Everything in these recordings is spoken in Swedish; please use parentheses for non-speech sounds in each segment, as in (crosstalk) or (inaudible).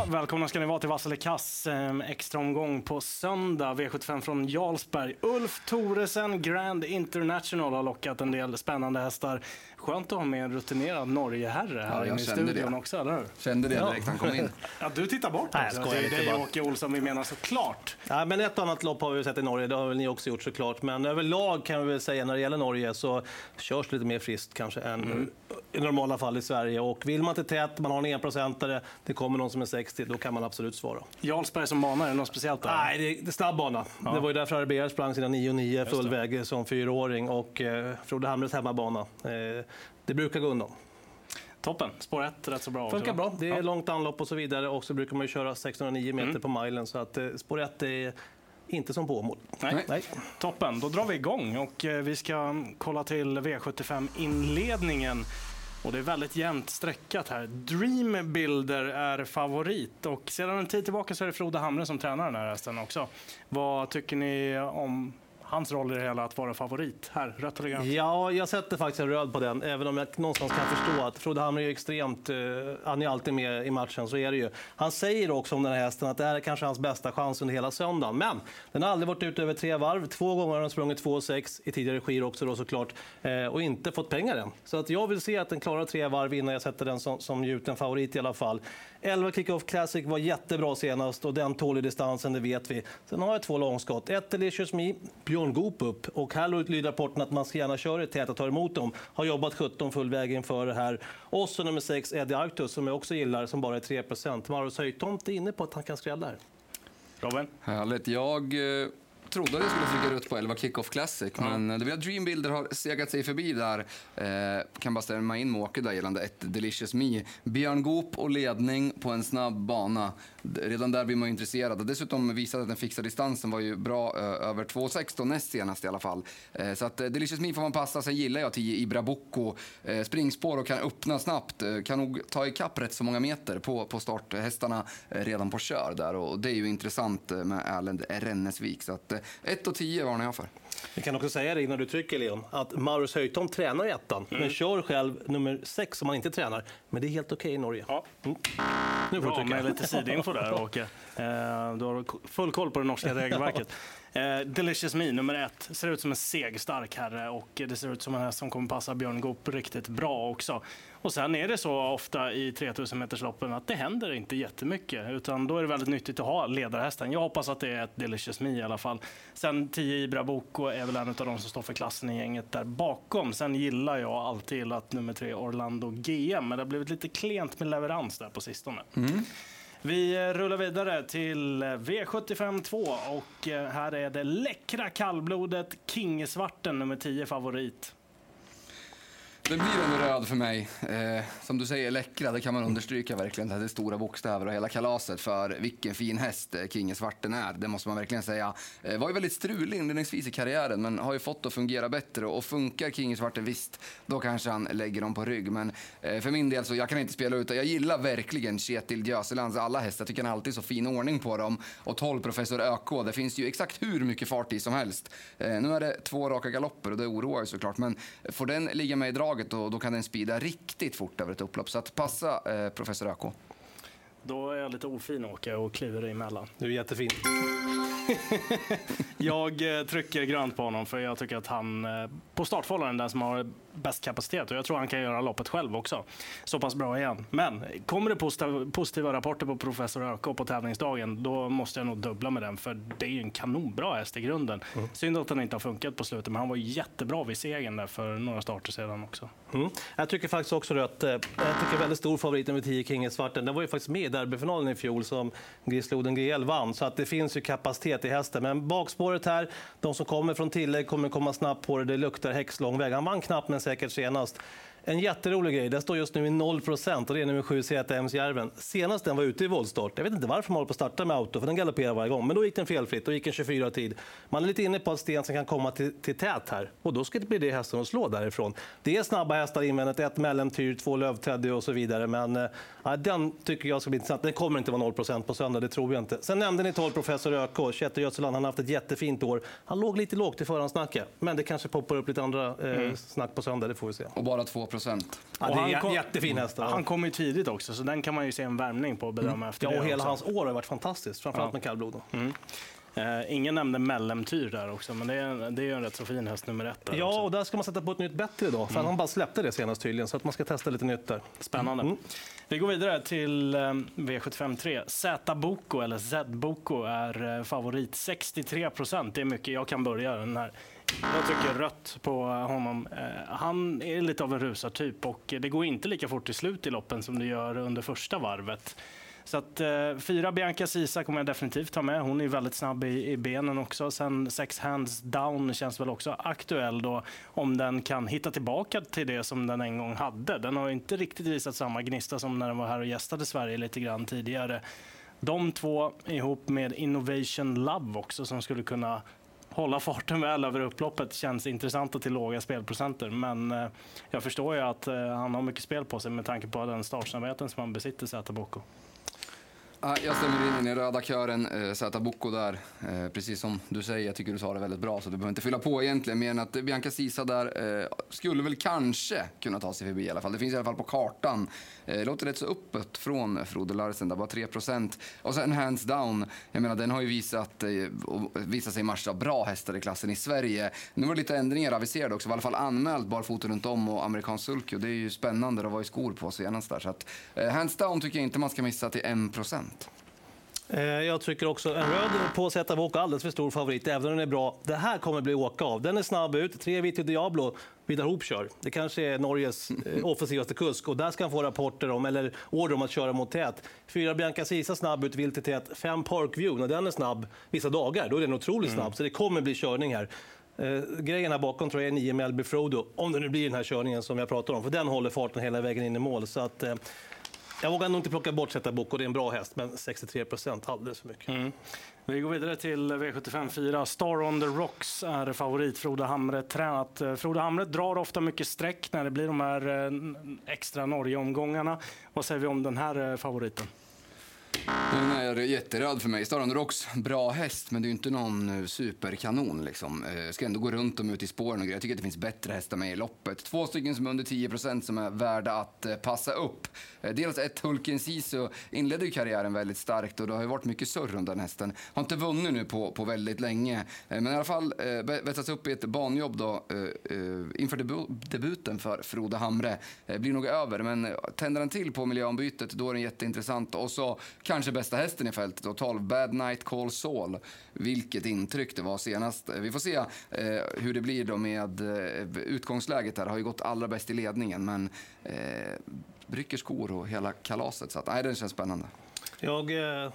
Ja, välkomna ska ni vara till Vassele Kass. Ehm, extra omgång på söndag. V75 från Jarlsberg. Ulf Thoresen, Grand International, har lockat en del spännande hästar. Skönt att ha med en rutinerad Norgeherre här Ja, inne i studion det. också, eller hur? Kände det direkt han kom in. (laughs) Ja, du tittar bort Nej, jag också. Det är dig. Åke Olsson vi menar såklart. Ja, men ett annat lopp har vi sett i Norge, det har väl ni också gjort såklart. Men överlag kan vi väl säga när det gäller Norge så körs det lite mer friskt kanske än Mm. i normala fall i Sverige. Och vill man inte tätt, man har en enprocentare, det kommer någon som är 60, då kan man absolut svara. Jarlsberg som bana, är det något speciellt där? Nej, det, det är snabb bana. Det var ju därför Arbear sprang sina 9,9 full väg som fyraåring och eh, Frode Hamres hemmabana. Eh, det brukar gå undan. Toppen. Spår 1, rätt så bra. Funkar bra. Det är Ja. långt anlopp och så vidare. Och så brukar man köra 609 meter på milen. Så att eh, spår 1 är inte som på mål. Nej. Nej. Toppen, då drar vi igång och eh, vi ska kolla till V75-inledningen. Och det är väldigt jämnt streckat här. Dream Builder är favorit och sedan en tid tillbaka så är det Frode Hamre som tränar den här hästen också. Vad tycker ni om hans roll i det hela att vara favorit här? Rött eller grönt? Ja, jag sätter faktiskt en röd på den, även om jag någonstans kan förstå att Frode Hamre är extremt... Eh, han är alltid med i matchen, så är det ju. Han säger också om den här hästen att det här är kanske hans bästa chans under hela söndagen. Men den har aldrig varit ute över tre varv. Två gånger har den sprungit 2,6 i tidigare skir också då såklart. Eh, och inte fått pengar än. Så att jag vill se att den klarar tre varv innan jag sätter den som, som gjuten favorit i alla fall. 11 Kick-Off Classic var jättebra senast och den tål i distansen, det vet vi. Sen har jag två långskott. Ett Delicious Me, Björn Goop upp. Och här lyder rapporten att man ska gärna köra i tät och ta emot dem. Har jobbat 17 full väg inför det här. Och så nummer 6 Eddie Arctus som jag också gillar, som bara är 3% Maros Höjtomt är inne på att han kan skrälla här. Robin? Härligt. Jag eh, trodde att jag skulle trycka rött på 11 Kickoff Classic, men eh, det blir att Dream Builder har segat sig förbi där. Eh, kan bara stämma in med Åke där gällande ett Delicious Me. Björn Goop och ledning på en snabb bana. Redan där blir man intresserad. Och dessutom visade att den fixade distansen var ju bra eh, över 2.16 näst senast i alla fall. Eh, så att eh, Delicious Me får man passa. Sen gillar jag 10 Ibra Bocco. Eh, springspår och kan öppna snabbt. Eh, kan nog ta ikapp rätt så många meter på, på starthästarna redan på kör där. Och det är ju intressant med Erlend Rennesvik. Så att 1 och 10 varnar jag för. Vi kan också säga det innan du trycker Leon, att Maurus Höjtomt tränar i ettan, men kör själv nummer 6 om han inte tränar. Men det är helt okej i Norge. Ja. Mm. Nu får du Bra trycka. med lite sidinfo där, Åke. Eh, du har full koll på det norska regelverket. (laughs) Eh, Delicious Me, nummer ett, ser ut som en segstark herre och det ser ut som en häst som kommer passa Björn Goop riktigt bra också. Och sen är det så ofta i 3000 metersloppen att det händer inte jättemycket, utan då är det väldigt nyttigt att ha ledarhästen. Jag hoppas att det är ett Delicious Me i alla fall. Sen 10 Ibra Boko är väl en av de som står för klassen i gänget där bakom. Sen gillar jag alltid att nummer tre Orlando GM, men det har blivit lite klent med leverans där på sistone. Vi eh, rullar vidare till eh, V75 2 och eh, här är det läckra kallblodet Kingesvarten nummer 10 favorit. Det blir en röd för mig. Eh, som du säger, läckra, det kan man understryka verkligen. Det är stora bokstäver och hela kalaset för vilken fin häst eh, Kinge Svarten är. Det måste man verkligen säga. Eh, var ju väldigt strulig inledningsvis i karriären, men har ju fått att fungera bättre. Och funkar Kinge Svarten visst, då kanske han lägger dem på rygg. Men eh, för min del så, jag kan inte spela ut Jag gillar verkligen Kjetil Göselands alla hästar. Jag tycker han alltid så fin ordning på dem. Och 12 Professor ÖK, det finns ju exakt hur mycket fart i som helst. Eh, nu är det två raka galopper och det oroar ju såklart. Men får den ligga med i draget då, då kan den spida riktigt fort över ett upplopp. Så att passa eh, Professor ÖK. Då är jag lite ofin Åke och kliver emellan. Du är jättefin. (laughs) Jag eh, trycker grönt på honom för jag tycker att han eh, på startfållaren är den som har bäst kapacitet och jag tror han kan göra loppet själv också. Så pass bra igen. Men kommer det positiva, positiva rapporter på Professor Öko på tävlingsdagen då måste jag nog dubbla med den för det är ju en kanonbra häst i grunden. Synd att den inte har funkat på slutet men han var jättebra vid segern där för några starter sedan också. Mm. Jag tycker faktiskt också rött. eh, Jag tycker väldigt stor favorit nummer 10, King Svarten. Den var ju faktiskt med i derbyfinalen i fjol som Grisloden GL vann. Så att det finns ju kapacitet i hästen. Men bakspåret här, de som kommer från tillägg kommer komma snabbt på det. Det luktar häxlång väg. Han vann knappt men säkert senast. En jätterolig grej, den står just nu i 0 och det är nummer 7 ZMs Järven. Senast den var ute i voltstart, jag vet inte varför man håller på att starta med auto, för den galopperar varje gång. Men då gick den felfritt, då gick en 24-tid. Man är lite inne på att Stensen kan komma till, till tät här och då ska det bli det hästen att slå därifrån. Det är snabba hästar invändigt, ett mellemtyr, två lövteddy och så vidare. Men eh, ja, den tycker jag ska bli intressant. Den kommer inte vara 0% på söndag, det tror jag inte. Sen nämnde ni 12 professor ÖK, Kjetil Götzeland, han har haft ett jättefint år. Han låg lite lågt i förhandsnacket, men det kanske poppar upp lite andra eh, snack på söndag, det får vi se. Och bara 2 procent. Ja, det Och är han kom- jättefin häst. Han kom ju tidigt också, så den kan man ju se en värmning på och bedöma efter Ja, det och hela också. hans år har varit fantastiskt, framförallt Ja. med kallblod. då. Eh, ingen nämnde Mellemtyr där också, men det är, det är ju en rätt så fin häst nummer ett där Ja, också. och där ska man sätta på ett nytt bättre då. För han bara släppte det senast tydligen, så att man ska testa lite nytt där. Spännande. Mm. Vi går vidare till eh, V75 3. Z Boko, eller Z Boko, är eh, favorit. 63 procent, det är mycket. Jag kan börja den här. Jag tycker rött på honom. Eh, han är lite av en rusartyp och det går inte lika fort i slut i loppen som det gör under första varvet. Så att eh, fyra Bianca Sisa kommer jag definitivt ta med. Hon är väldigt snabb i, i benen också. Sen sex hands down känns väl också aktuell då om den kan hitta tillbaka till det som den en gång hade. Den har inte riktigt visat samma gnista som när den var här och gästade Sverige lite grann tidigare. De två ihop med Innovation Love också som skulle kunna hålla farten väl över upploppet känns intressanta till låga spelprocenter. Men eh, jag förstår ju att eh, han har mycket spel på sig med tanke på den startsnabbheten som han besitter, Zäta Boko. Ja, Jag stämmer in i den röda kören, eh, Zäta Boko där. Eh, precis som du säger, jag tycker du sa det väldigt bra, så du behöver inte fylla på egentligen. Mer än att Bianca Sisa där eh, skulle väl kanske kunna ta sig förbi i alla fall. Det finns i alla fall på kartan. Eh, låter rätt så öppet från Frode Larsen, där bara 3 Och sen hands down, jag menar den har ju visat, eh, visat sig matcha bra hästar i klassen i Sverige. Nu var det lite ändringar aviserade också, var i alla fall anmält barfota runt om och amerikansk sulky. Och det är ju spännande, det var ju skor på senast där. Så att, eh, hands down tycker jag inte man ska missa till 1 procent. Eh, Jag tycker också en röd på Zeta Boko alldeles för stor favorit, även om den är bra. Det här kommer bli åka av. Den är snabb ut. Tre Vito Diablo, Vidar Hoop kör. Det kanske är Norges eh, (laughs) offensivaste kusk och där ska han få rapporter om, eller order om att köra mot tät. Fyra Bianca Sisa snabb ut, vilt i tät. Fem Parkview, när den är snabb vissa dagar, då är den otroligt snabb. Så det kommer bli körning här. Eh, grejen här bakom tror jag är 9 Melby Frodo, om det nu blir den här körningen som jag pratar om, för den håller farten hela vägen in i mål. Så att, eh, jag vågar nog inte plocka bort Zeta Boko, det är en bra häst, men 63 procent, alldeles för mycket. Mm. Vi går vidare till V75 4. Star on the Rocks är favorit. Frode Hamre tränat. Frode Hamre drar ofta mycket streck när det blir de här eh, extra Norge-omgångarna. Vad säger vi om den här eh, favoriten? Den är jätteröd för mig. Star on the Rocks, bra häst, men det är ju inte någon eh, superkanon. Liksom. Eh, jag ska ändå gå runt dem ut i spåren och grejer. Jag tycker att det finns bättre hästar med i loppet. Två stycken som är under 10% som är värda att eh, passa upp. Dels ett Hulken Sisu inledde ju karriären väldigt starkt och det har ju varit mycket surr runt den hästen. Har inte vunnit nu på, på väldigt länge, men i alla fall eh, vässats upp i ett banjobb då inför debu debuten för Frode Hamre. Blir nog över, men tänder den till på miljöombytet då är den jätteintressant. Och så kanske bästa hästen i fältet och 12 Bad Night Call Saul. Vilket intryck det var senast. Vi får se eh, hur det blir då med eh, utgångsläget här. Har ju gått allra bäst i ledningen, men eh, rycker skor och hela kalaset. Så att, nej, den känns spännande. Jag eh,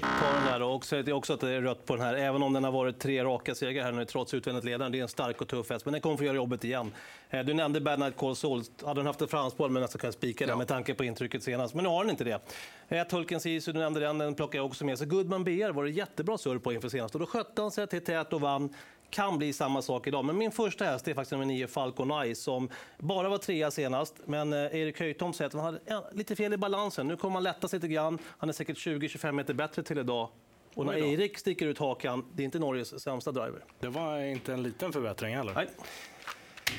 eh, tar den där och säger också att det är rött på den här, även om den har varit tre raka segrar här nu trots utvändigt ledaren. Det är en stark och tuff häst, men den kommer få göra jobbet igen. Eh, Du nämnde Bad Night Call Saul. Hade den haft en framspår men nästan kunnat spika den Ja. med tanke på intrycket senast. Men nu har den inte det. Ett Hulken Sisu, du nämnde den, den plockar jag också med. Så Goodman BR var det jättebra surr på inför senast och då skötte han sig till tät och vann. Kan bli samma sak idag. Men min första häst är faktiskt nummer 9, Falcon Eye, som bara var trea senast. Men eh, Erik Höjtom säger att han hade lite fel i balansen. Nu kommer han lätta sig lite grann. Han är säkert 20-25 meter bättre till idag. Och när. Erik sticker ut hakan, det är inte Norges sämsta driver. Det var inte en liten förbättring heller. Nej.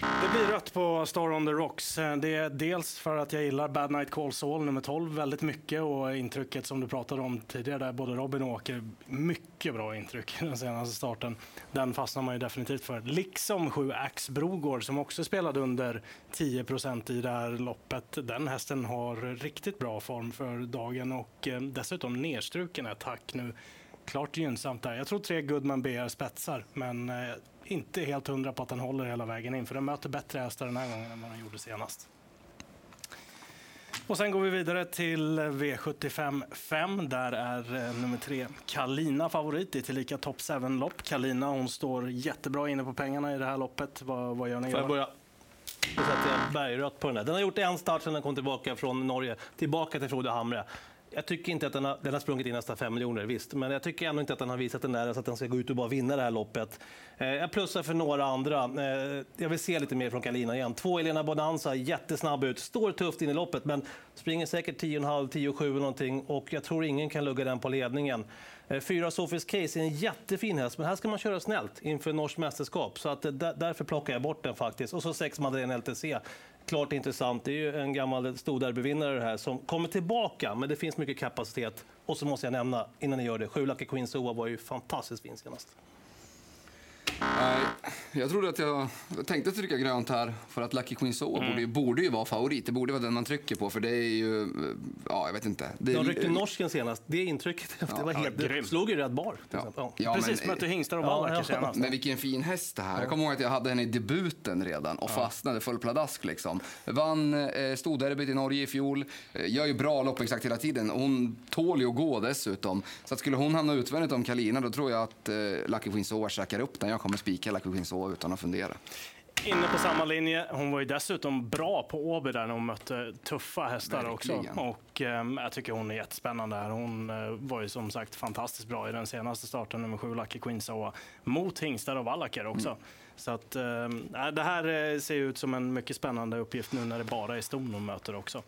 Det blir rött på Star on the Rocks. Eh, det är dels för att jag gillar Bad Night Call Saul nummer 12 väldigt mycket och intrycket som du pratade om tidigare där både Robin och Åker, mycket bra intryck den senaste starten. Den fastnar man ju definitivt för. Liksom 7 Ax Brogård som också spelade under 10% i det här loppet. Den hästen har riktigt bra form för dagen och eh, dessutom nedstruken ett hack nu. Klart gynnsamt där. Jag tror tre Goodman BR spetsar, men eh, inte helt hundra på att den håller hela vägen in, för den möter bättre hästar den här gången än vad den gjorde senast. Och sen går vi vidare till V75 5. Där är eh, nummer tre Kalina favorit. Är tillika top 7-lopp. Kalina hon står jättebra inne på pengarna i det här loppet. Vad, vad gör ni? Får jag börja? Då sätter jag bergrött på den där. Den har gjort en start sedan den kom tillbaka från Norge, tillbaka till Frode Hamre. Jag tycker inte att den har, den har sprungit in nästan 5 miljoner, visst. Men jag tycker ändå inte att den har visat den där så att den ska gå ut och bara vinna det här loppet. Eh, jag plussar för några andra. Eh, jag vill se lite mer från Kalina igen. Två Elena Bonanza, jättesnabb ut. Står tufft in i loppet, men springer säkert 10,5, 10,7 någonting. Och jag tror ingen kan lugga den på ledningen. Eh, Fyra Sofis Case är en jättefin häst, men här ska man köra snällt inför norskt mästerskap. Så att, eh, där, därför plockar jag bort den faktiskt. Och så sex Madeleine LTC klart intressant. Det är ju en gammal storderbyvinnare det här som kommer tillbaka, men det finns mycket kapacitet. Och så måste jag nämna, innan ni gör det, sju Lucky Queen Soa var ju fantastiskt fin senast. Nej, jag trodde att jag, jag tänkte trycka grönt här för att Lucky Queen Soa borde, ju- borde ju vara favorit. Det borde vara den man trycker på för det är ju, ja jag vet inte. Det, De ryckte norsken senast. Det intrycket, det var helt... grym. Det slog ju rätt bar. Till Ja. Ja. Ja, Precis, men- mötte hingstar och Ja, vallacker ja. senast. Men vilken fin häst det här. Jag kommer ihåg att jag hade henne i debuten redan och fastnade full pladask liksom. Vann eh, storderbyt i Norge i fjol. Eh, gör ju bra lopp exakt hela tiden. Hon tål ju att gå dessutom. Så att skulle hon hamna utvändigt om Kalina då tror jag att eh, Lucky Queen Soa käkar upp den. Jag kommer spika Lucky Queen Utan att fundera. Inne på samma linje. Hon var ju dessutom bra på Åby där när hon mötte tuffa hästar också. Verkligen. Och ehm, jag tycker hon är jättespännande här. Hon eh, var ju som sagt fantastiskt bra i den senaste starten, nummer sju, Lucky Queen Soa, mot hingstar och vallacker också. Mm. Så att, nej, det här eh, ser ut som en mycket spännande uppgift nu när det bara är ston hon möter också.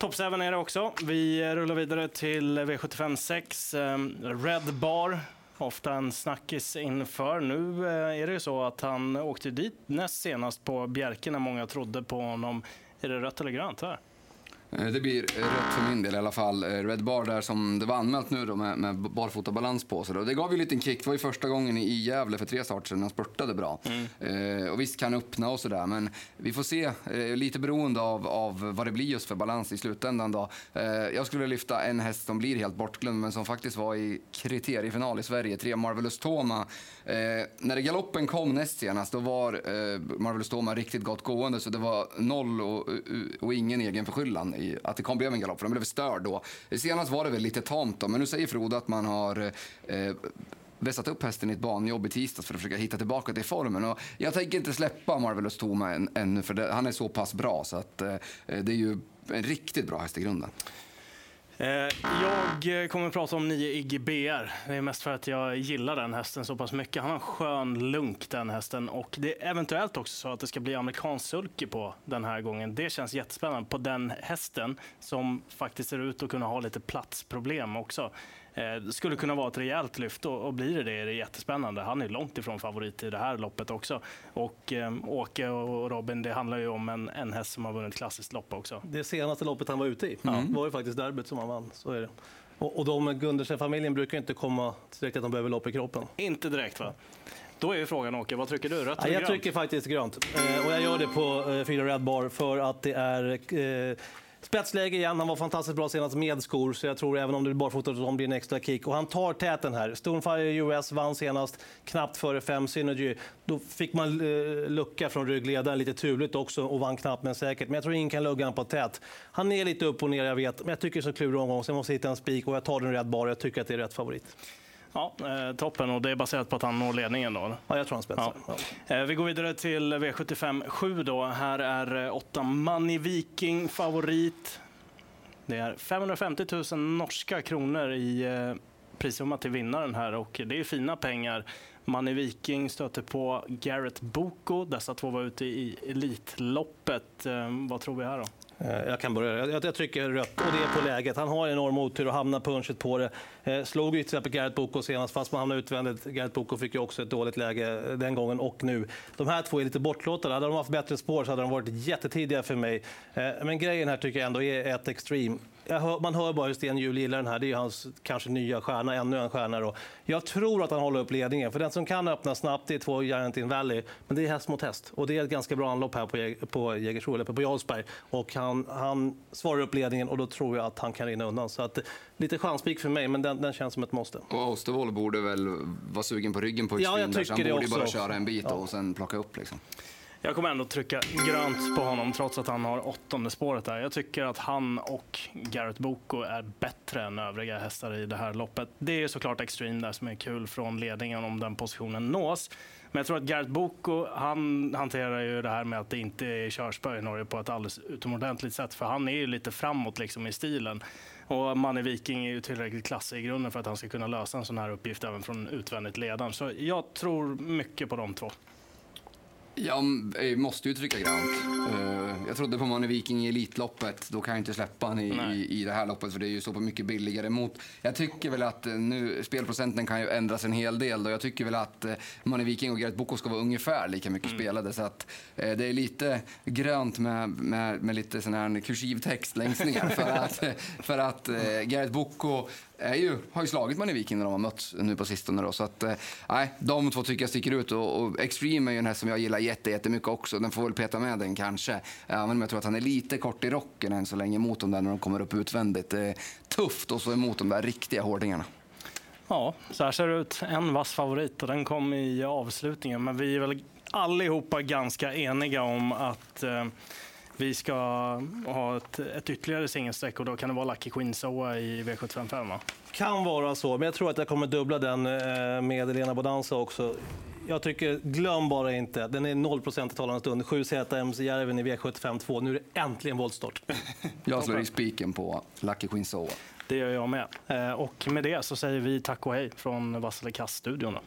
Topp 7 är det också. Vi eh, rullar vidare till V75 6. ehm, Red Bar. Ofta en snackis inför. Nu eh, är det ju så att han åkte dit näst senast på Bjerke när många trodde på honom. Är det rött eller grönt här? Eh, Det blir rött för min del i alla fall. Eh, Red Bar där som det var anmält nu då med, med barfotabalans på sig. Då. Det gav ju en liten kick. Det var ju första gången i Gävle för tre starter sedan han spurtade bra. Eh, och visst kan öppna och sådär men vi får se. Eh, lite beroende av, av vad det blir just för balans i slutändan då. Eh, jag skulle lyfta en häst som blir helt bortglömd men som faktiskt var i kriteriefinal i Sverige. Tre Marvelous Toma. Eh, när galoppen kom näst senast då var Marvelous Toma riktigt gott gående så det var noll och, och, ingen egen förskyllan att det kom blev en galopp för den blev störd då. Senast var det väl lite tamt då men nu säger Frode att man har eh, vässat upp hästen i ett banjobb i tisdags för att försöka hitta tillbaka till formen. Och jag tänker inte släppa Marvelous Toma än, ännu för det, han är så pass bra så att eh, det är ju en riktigt bra häst i grunden. Eh, jag kommer att prata om 9 Iggy BR. Det är mest för att jag gillar den hästen så pass mycket. Han har en skön lunk den hästen och det är eventuellt också så att det ska bli amerikansk sulky på den här gången. Det känns jättespännande på den hästen som faktiskt ser ut att kunna ha lite platsproblem också. Eh, Det skulle kunna vara ett rejält lyft och blir det det är det jättespännande. Han är långt ifrån favorit i det här loppet också. Och eh, Åke och Robin, det handlar ju om en, en häst som har vunnit klassiskt lopp också. Det senaste loppet han var ute i var ju faktiskt derbyt som han vann. Så är det. Och, och de Gundersen-familjen brukar inte komma direkt att de behöver lopp i kroppen. Inte direkt va? Då är ju frågan Åke, vad trycker du? Rött Ja, eller jag grönt? trycker faktiskt grönt. Eh, och jag gör det på eh, fyra Red Bar för att det är eh, spetsläge igen. Han var fantastiskt bra senast med skor, så jag tror även om det blir barfota så blir det en extra kick. Och han tar täten här. Stonefire US vann senast, knappt före fem Synergy. Då fick man eh, lucka från ryggledaren lite turligt också och vann knappt men säkert. Men jag tror ingen kan lugga honom på tät. Han är lite upp och ner, jag vet. Men jag tycker det är så klurig omgång, så jag måste hitta en spik och jag tar den rätt bara. Jag tycker att det är rätt favorit. Ja, eh, toppen. Och det är baserat på att han når ledningen då? Ja, jag tror han spetsar. Ja. Ja. Eh, Vi går vidare till V75 7 då. Här är eh, åtta Money Viking favorit. Det är 550 000 norska kronor i prissumma till vinnaren här och det är fina pengar. Money Viking stöter på Garrett Boko. Dessa två var ute i Elitloppet. Vad tror vi här då? Eh, jag kan börja. Jag, jag trycker rött och det är på läget. Han har enorm otur och hamnar punchet på det. Eh, slog ju till exempel Gareth Boko senast fast man hamnade utvändigt. Gareth Boko fick ju också ett dåligt läge eh, den gången och nu. De här två är lite bortlåtade. Hade de haft bättre spår så hade de varit jättetidiga för mig. Eh, men grejen här tycker jag ändå är ett extreme. Hör, man hör bara hur Sten Hjul gillar den här. Det är hans kanske nya stjärna, ännu en stjärna. Då. Jag tror att han håller upp ledningen. För den som kan öppna snabbt det är två Giant in Valley. Men det är häst mot häst. Och det är ett ganska bra anlopp här på, Jäg- på Jägersro, eller på Jarlsberg. Och han, han svarar upp ledningen och då tror jag att han kan rinna undan. Så att, lite chanspik för mig, men den, den känns som ett måste. Och Osterwold borde väl vara sugen på ryggen på Ja, jag Extreme där, så han tycker det borde ju bara också. köra en bit och sen plocka upp liksom. Jag kommer ändå trycka grönt på honom trots att han har åttonde spåret där. Jag tycker att han och Garrett Boko är bättre än övriga hästar i det här loppet. Det är såklart Extreme där som är kul från ledningen om den positionen nås. Men jag tror att Garrett Boko, han hanterar ju det här med att det inte är körspö i Norge på ett alldeles utomordentligt sätt. För han är ju lite framåt liksom i stilen. Och Manne Viking är ju tillräckligt klassig i grunden för att han ska kunna lösa en sån här uppgift även från utvändigt ledaren. Så jag tror mycket på de två. Jag måste ju trycka grönt. Eh, Jag trodde på Manne Viking i Elitloppet. Då kan jag inte släppa han i, Nej. i, i det här loppet för det är ju så på mycket billigare mot. Jag tycker väl att eh, nu, spelprocenten kan ju ändras en hel del då. Jag tycker väl att eh, Manne Viking och Gerrit Boko ska vara ungefär lika mycket spelade. Så att eh, det är lite grönt med, med, med lite sån här kursiv text längst ner. för att, (laughs) för att eh, Gerrit Boko är ju, har ju slagit Manne när de har mötts nu på sistone. Då. Så att, eh, de två tycker jag sticker ut. Och, och Extreme är ju en häst som jag gillar jätte, jättemycket också. Den får väl peta med den kanske. Även om jag tror att han är lite kort i rocken än så länge mot dem där när de kommer upp utvändigt. Det är tufft och så emot de där riktiga hårdingarna. Ja, så här ser det ut. En vass favorit och den kom i avslutningen. Men vi är väl allihopa ganska eniga om att eh, vi ska ha ett, ett ytterligare singelsträck och då kan det vara Lucky Queen Soa i V755. Va? Kan vara så, men jag tror att jag kommer dubbla den eh, med Elena Bonanza också. Jag tycker, glöm bara inte, den är 0% i talande stund. 7 ZMs Järven i V75 2. Nu är det äntligen voltstart. (laughs) Jag slår i spiken på Lucky Queen Soa. Det gör jag med. Eh, och med det så säger vi tack och hej från Vasselikass-studion. då.